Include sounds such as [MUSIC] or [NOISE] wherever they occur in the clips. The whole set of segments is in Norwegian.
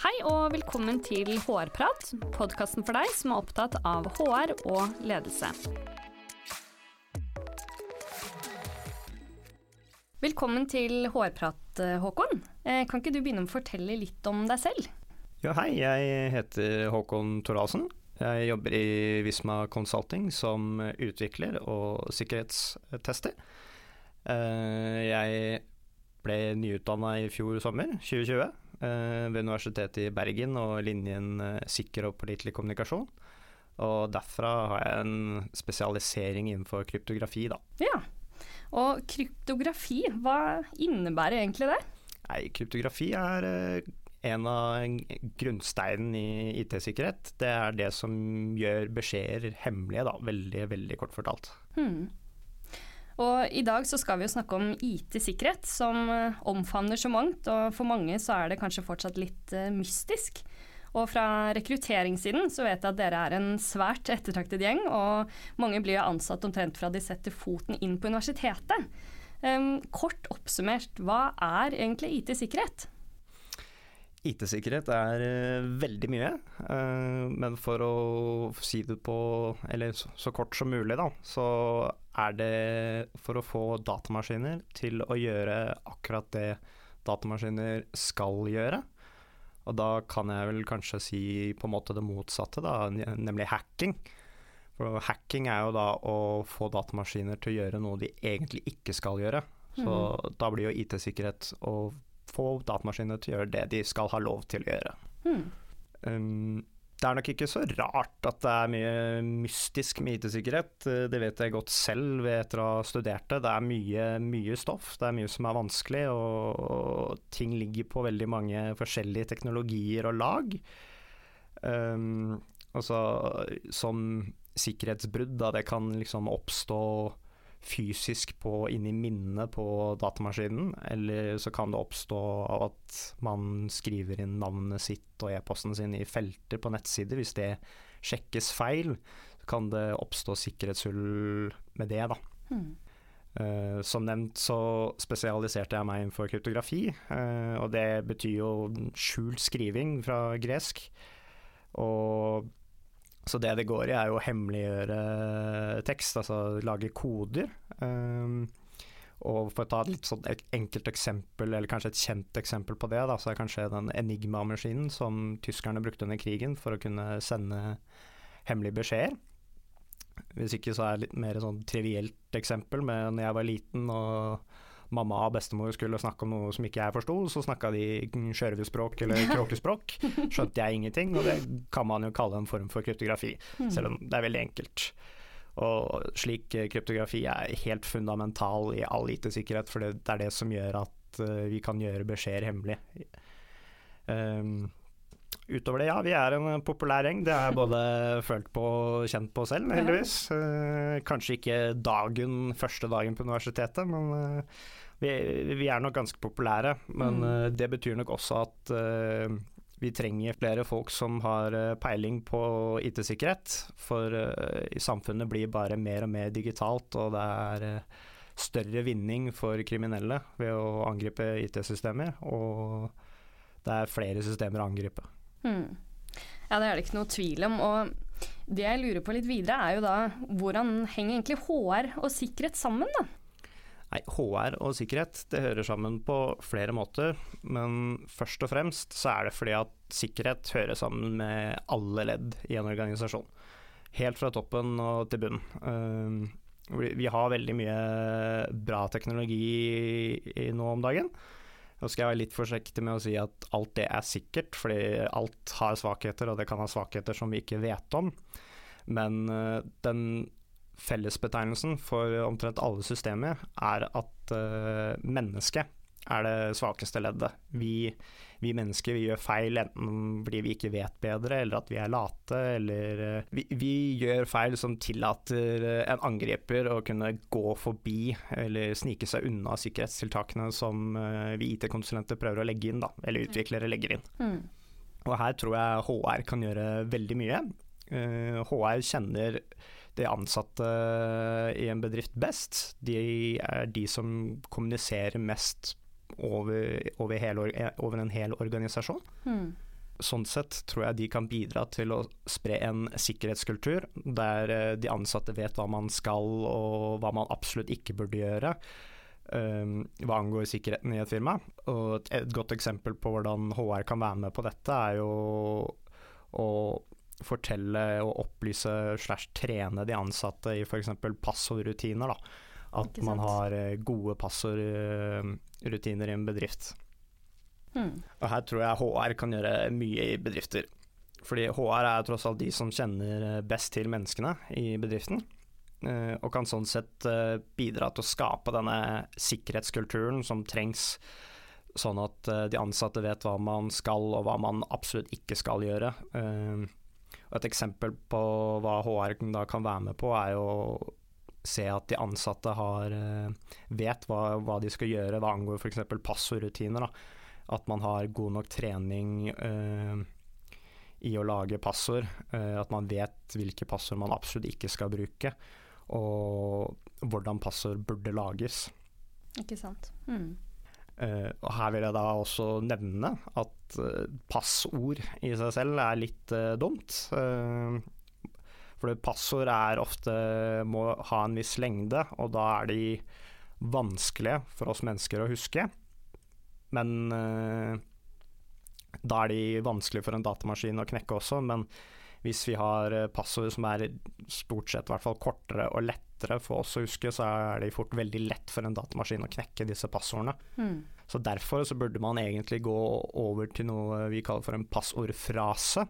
Hei og velkommen til HR-prat, podkasten for deg som er opptatt av HR og ledelse. Velkommen til HR-prat, Håkon. Eh, kan ikke du begynne å fortelle litt om deg selv? Ja, hei, jeg heter Håkon Thoralsen. Jeg jobber i Visma Consulting som utvikler og sikkerhetstester. Eh, jeg ble nyutdanna i fjor sommer, 2020, eh, ved Universitetet i Bergen og linjen eh, sikker og pålitelig kommunikasjon. Og derfra har jeg en spesialisering innenfor kryptografi, da. Ja, og kryptografi, hva innebærer egentlig det? Nei, kryptografi er en av grunnsteinene i IT-sikkerhet. Det er det som gjør beskjeder hemmelige, da. Veldig, veldig kort fortalt. Hmm. Og I dag så skal vi jo snakke om IT-sikkerhet, som eh, omfavner så mangt. Og for mange så er det kanskje fortsatt litt uh, mystisk. Og fra rekrutteringssiden så vet jeg at dere er en svært ettertraktet gjeng, og mange blir jo ansatt omtrent fra de setter foten inn på universitetet. Kort oppsummert, hva er egentlig IT-sikkerhet? IT-sikkerhet er uh, veldig mye, men for å si det på Eller så, kort som mulig, da, så er det for å få datamaskiner til å gjøre akkurat det datamaskiner skal gjøre. Og da kan jeg vel kanskje si på en måte det motsatte, da, nemlig hacking. For hacking er jo da å få datamaskiner til å gjøre noe de egentlig ikke skal gjøre. Så mm. da blir jo IT-sikkerhet å få datamaskiner til å gjøre det de skal ha lov til å gjøre. Mm. Um, det er nok ikke så rart at det er mye mystisk med IT-sikkerhet. Det vet jeg godt selv etter å ha studert det. Det er mye, mye stoff, det er mye som er vanskelig, og, ting ligger på veldig mange forskjellige teknologier og lag. Um, altså, som sikkerhetsbrudd, da det kan liksom oppstå fysisk på, inni minnet på datamaskinen, eller så kan det oppstå av at man skriver inn navnet sitt og e-posten sin i felter på nettsider. Hvis det sjekkes feil, så kan det oppstå sikkerhetshull med det, da. Hmm. Uh, som nevnt så spesialiserte jeg meg innenfor kryptografi, uh, og det betyr jo skjult skriving fra gresk. Og så det det går i, er jo å hemmeliggjøre tekst, altså lage koder. Um, og for å ta et litt sånn enkelt eksempel, eller kanskje et kjent eksempel på det, da, så er kanskje den Enigma-maskinen som tyskerne brukte under krigen for å kunne sende hemmelige beskjeder. Hvis ikke så er det litt mer sånn trivielt eksempel men når jeg var liten og mamma og bestemor skulle snakke om noe som ikke jeg forsto, så snakka de skjørvespråk eller kråkespråk. [LAUGHS] Skjønte jeg ingenting, og det kan man jo kalle en form for kryptografi, mm. selv om det er veldig enkelt. Og slik kryptografi er helt fundamental i all IT-sikkerhet, for det er det som gjør at eh, vi kan gjøre beskjeder hemmelig. Um, utover det, ja, vi er en populær gjeng. Det har jeg både [LAUGHS] følt på og kjent på selv, heldigvis. Uh, kanskje ikke dagen, første dagen på universitetet, men uh, vi, vi, er nok ganske populære. Men uh, det betyr nok også at vi trenger flere folk som har peiling på IT-sikkerhet. For i samfunnet blir bare mer og mer digitalt, og det er større vinning for kriminelle ved å angripe IT-systemer. Og det er flere systemer å angripe. Hmm. Ja, det er det ikke noe tvil om. Og det jeg lurer på litt videre, er jo da hvordan henger egentlig HR og sikkerhet sammen, da? Nei, HR og sikkerhet det hører sammen på flere måter, men først og fremst så er det fordi at sikkerhet hører sammen med alle ledd i en organisasjon. Helt fra toppen og til bunn. Ehm, vi har veldig mye bra teknologi nå om dagen. Nå skal jeg være litt forsiktig med å si at alt det er sikkert, fordi alt har svakheter, og det kan ha svakheter som vi ikke vet om. Men uh, den fellesbetegnelsen for omtrent alle systemer er at uh, mennesket er det svakeste leddet. Vi, vi, mennesker vi gjør feil enten fordi vi ikke vet bedre, eller at vi er late, eller uh, vi, vi, gjør feil som tillater en angriper å kunne gå forbi eller snike seg unna sikkerhetstiltakene som uh, vi IT-konsulenter prøver å legge inn, da, eller utviklere legger inn. Mm. Og her tror jeg HR kan gjøre veldig mye. Eh, HR kjenner de ansatte i en bedrift best. De er de som kommuniserer mest over, over, hele, over en hel organisasjon. Mm. sånn sett tror jeg de kan bidra til å spre en sikkerhetskultur der eh, de ansatte vet hva man skal og hva man absolutt ikke burde gjøre. Um, hva angår sikkerheten i et firma. Og et, et, godt eksempel på hvordan HR kan være med på dette, er jo å fortelle og opplyse slash trene de ansatte i f.eks. passordrutiner. At man har eh, gode passordrutiner i en bedrift. Mm. Og her tror jeg HR kan gjøre mye i bedrifter. Fordi HR er tross alt de som kjenner eh, best til menneskene i bedriften. Eh, og kan sånn sett eh, bidra til å skape denne sikkerhetskulturen som trengs, sånn at de ansatte vet hva man skal og hva man absolutt ikke skal gjøre. Og et eksempel på hva HR da kan være med på, er jo se at de ansatte har, vet hva, hva, de skal gjøre hva angår f.eks. passordrutiner. At man har god nok trening uh, i å lage passord. Uh, at man vet hvilke passord man absolutt ikke skal bruke, og hvordan passord burde lages. Ikke sant. Mm. Uh, og her vil jeg da også nevne at passord i seg selv er litt dumt. For passord er ofte må ha en viss lengde, og da er de vanskelige for oss mennesker å huske. Men uh, da er de vanskelige for en datamaskin å knekke også. Men hvis vi har eh, passord som er stort sett hvert fall kortere og lettere for oss å huske, så er det fort veldig lett for en datamaskin å knekke disse passordene. Mm. Så derfor så burde man egentlig gå over til noe vi kaller for en passordfrase.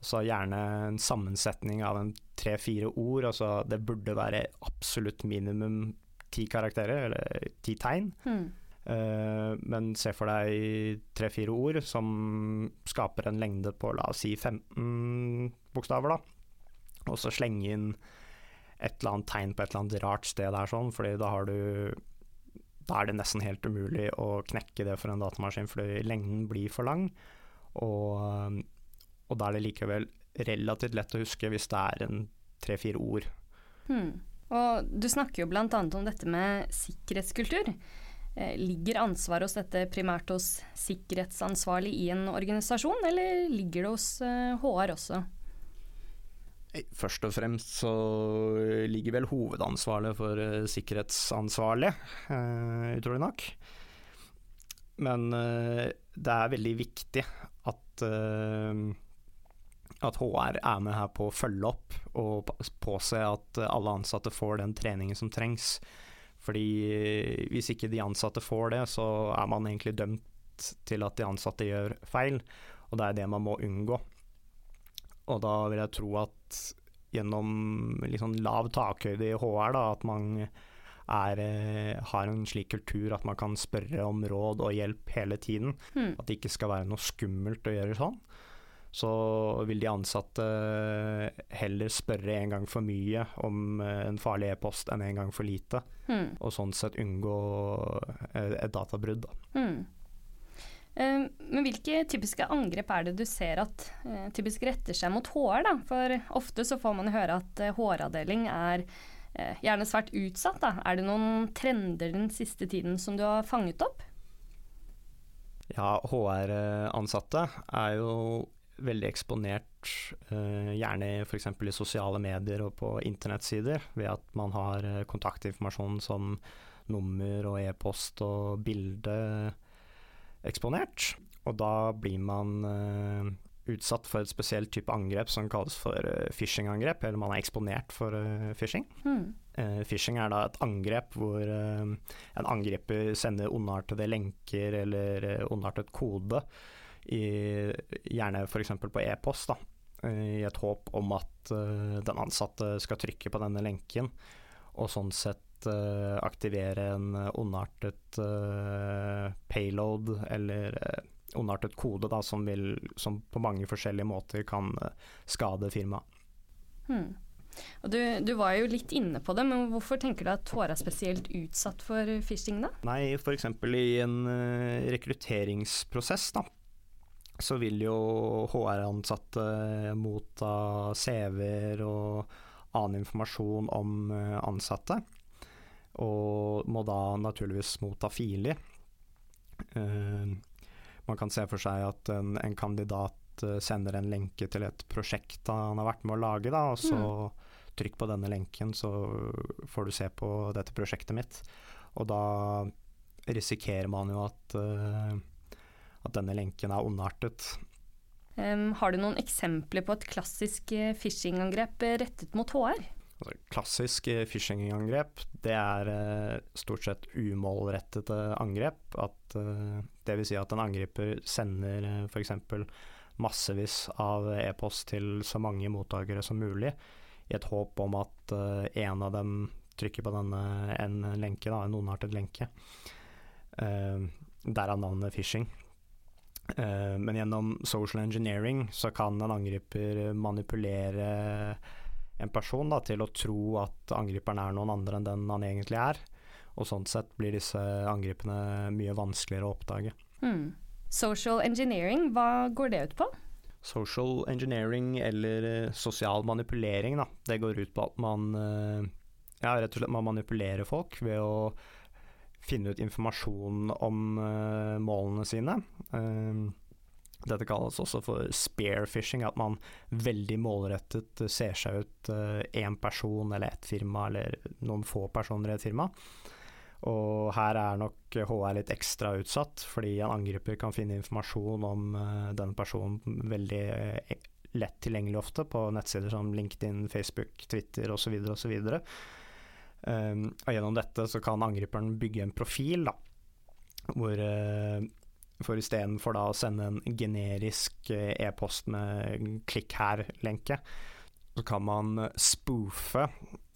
Så gjerne en sammensetning av en tre-fire ord. Altså det burde være absolutt minimum ti karakterer, eller ti tegn. Mm. Uh, men se for deg tre-fire ord som skaper en lengde på la oss si 15 bokstaver, da. Og så slenge inn et eller annet tegn på et eller annet rart sted der, sånn, fordi da har du Da er det nesten helt umulig å knekke det for en datamaskin, fordi lengden blir for lang. Og, og da er det likevel relativt lett å huske hvis det er en tre-fire ord. Hmm. Og du snakker jo bl.a. om dette med sikkerhetskultur. Eh, ligger ansvaret hos dette primært hos sikkerhetsansvarlig i en organisasjon, eller ligger det hos HR eh, også? Først og fremst så ligger vel hovedansvaret for eh, sikkerhetsansvarlig, utrolig nok. Men det er veldig viktig at, at HR er med her på å følge opp og påse at alle ansatte får den treningen som trengs fordi hvis ikke de ansatte får det, så er man egentlig dømt til at de ansatte gjør feil, og det er det man må unngå. Og da vil jeg tro at gjennom liksom lav takhøyde i HR, da, at man er, eh, har en slik kultur at man kan spørre om råd og hjelp hele tiden. Mm. At det ikke skal være noe skummelt å gjøre sånn så vil de ansatte heller spørre en gang for mye om eh, en farlig e-post enn en gang for lite. Mm. Og sånn sett unngå eh, et databrudd. Mm. Uh, men hvilke typiske angrep er det du ser at typisk retter seg mot HR? Da? For ofte så får man høre at håravdeling HR-avdeling er gjerne svært utsatt. Da. Er det noen trender den siste tiden som du har fanget opp? Ja, HR-ansatte er jo veldig eksponert, uh, gjerne f.eks. i sosiale medier og på internettsider, ved at man har uh, kontaktinformasjon som nummer og e-post og bilde eksponert. Og da blir man uh, utsatt for et spesielt type angrep som kalles for phishing-angrep, eller man er eksponert for phishing. Mm. phishing er da et angrep hvor en angriper sender ondartede lenker eller ondartet kode i, gjerne f.eks. på e-post, da, i et håp om at uh, den ansatte skal trykke på denne lenken, og sånn sett uh, aktivere en ondartet payload eller ondartet kode da, som, vil, som, på mange forskjellige måter kan skade firmaet. Hmm. Du, du, var jo litt inne på det, men hvorfor tenker du at Tåre er spesielt utsatt for phishing, da? Nei, f.eks. i en rekrutteringsprosess, da så vil jo HR-ansatte motta CV-er og annen informasjon om eh, ansatte. Og må da naturligvis motta filer. Uh, man kan se for seg at en, en kandidat uh, sender en lenke til et prosjekt han har vært med å lage, da, og så mm. trykk på denne lenken, så får du se på dette prosjektet mitt. Og da risikerer man jo at, at denne lenken er ondartet. Um, har du noen eksempler på et klassisk phishing-angrep rettet mot HR? Altså, klassisk phishing-angrep, det er uh, stort sett umålrettede angrep. At, uh, det vil si at en angriper sender uh, f.eks. massevis av e-post til så mange mottakere som mulig, i et håp om at uh, en av dem trykker på denne en lenke, da, en ondartet lenke. Uh, Derav navnet phishing. Uh, men gjennom social engineering så kan en angriper manipulere en person da, til å tro at angriperen er noen andre enn den han egentlig er. Og sånn sett blir disse angripene mye vanskeligere å oppdage. Mm. Social engineering, hva går det ut på? Social engineering, eller uh, sosial manipulering, da. Det går ut på at man uh, ja, rett og slett man manipulerer folk ved å finne ut informasjon om uh, målene sine. Uh, dette kalles også for spearfishing, at man veldig målrettet ser seg ut én uh, person eller ett firma, eller noen få personer i et firma. Og her er nok HR litt ekstra utsatt, fordi en angriper kan finne informasjon om uh, den personen veldig lett tilgjengelig ofte på nettsider som LinkedIn, Facebook, Twitter osv. osv. Um, og gjennom dette så kan angriperen bygge en profil, da, hvor uh, for istedenfor da å sende en generisk eh, e-post med 'klikk her'-lenke, så kan man spoofe.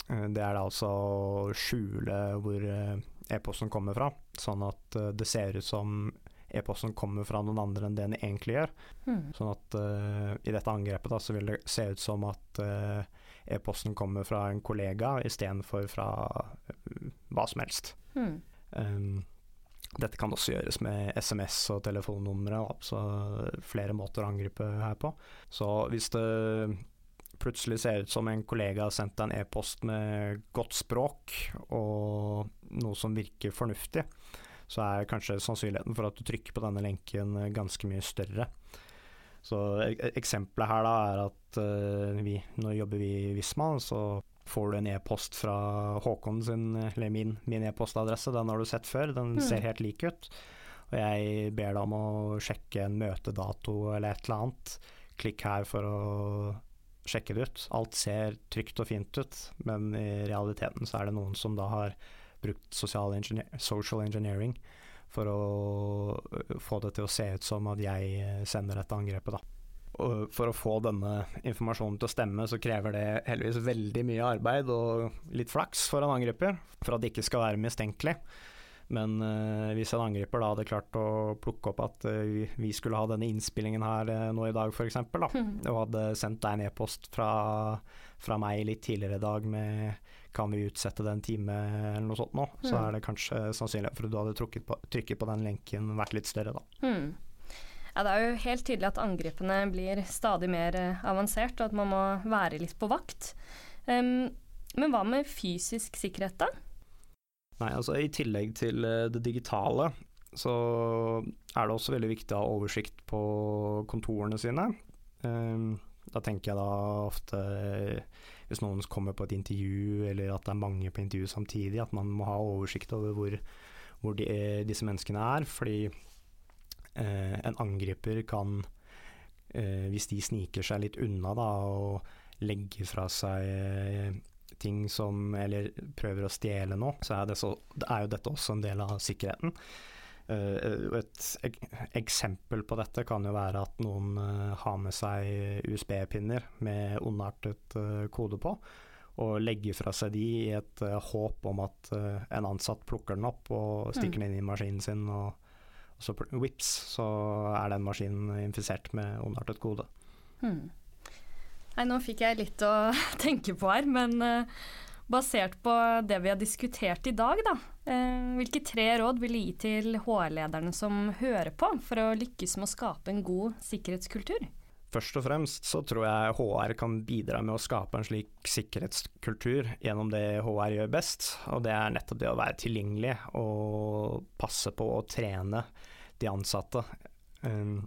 Eh, det er da altså å skjule hvor eh, e-posten kommer fra, sånn at det ser ut som e-posten kommer fra noen andre enn det den egentlig gjør. Mm. Sånn at uh, i dette angrepet da, så vil det se ut som at uh, e-posten kommer fra en kollega istedenfor fra uh, hva som helst. Mm. Um, dette kan også gjøres med SMS og telefonnumre, så flere måter å angripe her på. Så hvis det plutselig ser ut som en kollega har sendt deg en e-post med godt språk og noe som virker fornuftig, så er kanskje sannsynligheten for at du trykker på denne lenken ganske mye større. Så eksempelet her da er at uh, vi, nå jobber vi i Visma, så får du en e-post fra Håkon sin, eller min, min e-postadresse. Den har du sett før, den mm. ser helt lik ut. Og jeg ber deg om å sjekke en møtedato eller et eller annet. Klikk her for å sjekke det ut. Alt ser trygt og fint ut, men i realiteten så er det noen som da har brukt social, engineer, social engineering for å få det til å se ut som at jeg sender dette angrepet, da. Og for å få denne informasjonen til å stemme, så krever det heldigvis veldig mye arbeid og litt flaks for en angriper, for at det ikke skal være mistenkelig. Men uh, hvis en angriper da hadde klart å plukke opp at uh, vi skulle ha denne innspillingen her uh, nå i dag f.eks., mm. [LAUGHS] og hadde sendt deg en e-post fra, fra, meg litt tidligere i dag med kan vi utsette det en time eller noe sånt nå, mm. så er det kanskje sannsynlig for at du hadde på, trykket på den lenken vært litt større da. Mm. Ja, det er jo helt tydelig at angrepene blir stadig mer uh, avansert, og at man må være litt på vakt. Um, men hva med fysisk sikkerhet, da? Nei, altså I tillegg til uh, det digitale, så er det også veldig viktig å ha oversikt på kontorene sine. Um, da tenker jeg da ofte uh, hvis noen kommer på et intervju, eller at det er mange på intervju samtidig, at man må ha oversikt over hvor, hvor de, disse menneskene er. fordi Eh, en angriper kan, eh, hvis de sniker seg litt unna da, og legger fra seg eh, ting som Eller prøver å stjele noe, så er, det så, er jo dette også en del av sikkerheten. Et eksempel på dette kan jo være at noen har med seg USB-pinner med ondartet kode på, og legger fra seg de i et håp om at en ansatt plukker den opp og stikker mm. den inn i maskinen sin og så vips, så er den maskinen infisert med ondartet kode. Hmm. Nei, nå fikk jeg litt å [LAUGHS] tenke på her, men uh, basert på det vi har diskutert i dag, da. Uh, hvilke tre råd vil du gi til HR-lederne som hører på, for å lykkes med å skape en god sikkerhetskultur? Først og fremst så tror jeg HR kan bidra med å skape en slik sikkerhetskultur gjennom det HR gjør best, og det er nettopp det å være tilgjengelig og passe på å trene de ansatte. Um,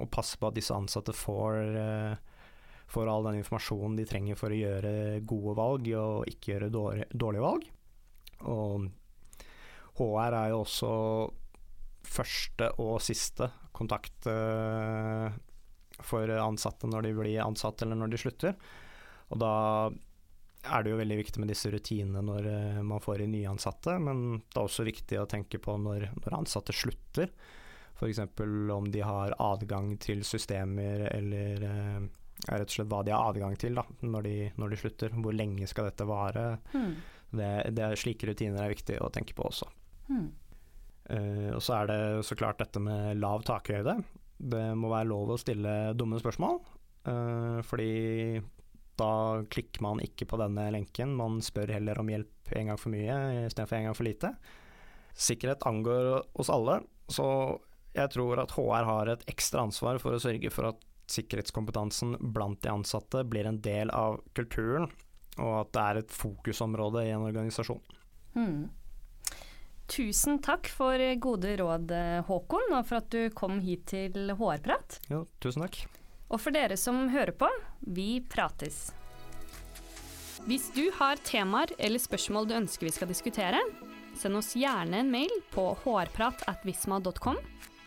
og passe på at disse ansatte får, eh, får all den informasjonen de trenger for å gjøre gode valg og ikke gjøre dårlige, dårlig valg. Og HR er jo også første og siste kontakt eh, for ansatte når de blir ansatt eller når de slutter. Og da er det jo veldig viktig med disse rutinene når eh, man får inn nyansatte, men det er også viktig å tenke på når, når ansatte slutter. F.eks. om de har adgang til systemer eller eh, rett og slett hva de har adgang til da, når, de, når de slutter. Hvor lenge skal dette vare? Mm. Det, det er Slike rutiner er viktig å tenke på også. Mm. Uh, og så er det så klart dette med lav takhøyde. Det må være lov å stille dumme spørsmål, uh, fordi da klikker man ikke på denne lenken, man spør heller om hjelp en gang for mye istedenfor en gang for lite. Sikkerhet angår oss alle, så jeg tror at HR har et ekstra ansvar for å sørge for at sikkerhetskompetansen blant de ansatte blir en del av kulturen, og at det er et fokusområde i en organisasjon. Hmm. Tusen takk for gode råd, Håkon, og for at du kom hit til HR-prat. Jo, tusen takk. Og for dere som hører på, vi prates. Hvis du har temaer eller spørsmål du ønsker vi skal diskutere, send oss gjerne en mail på hårprat.visma.com.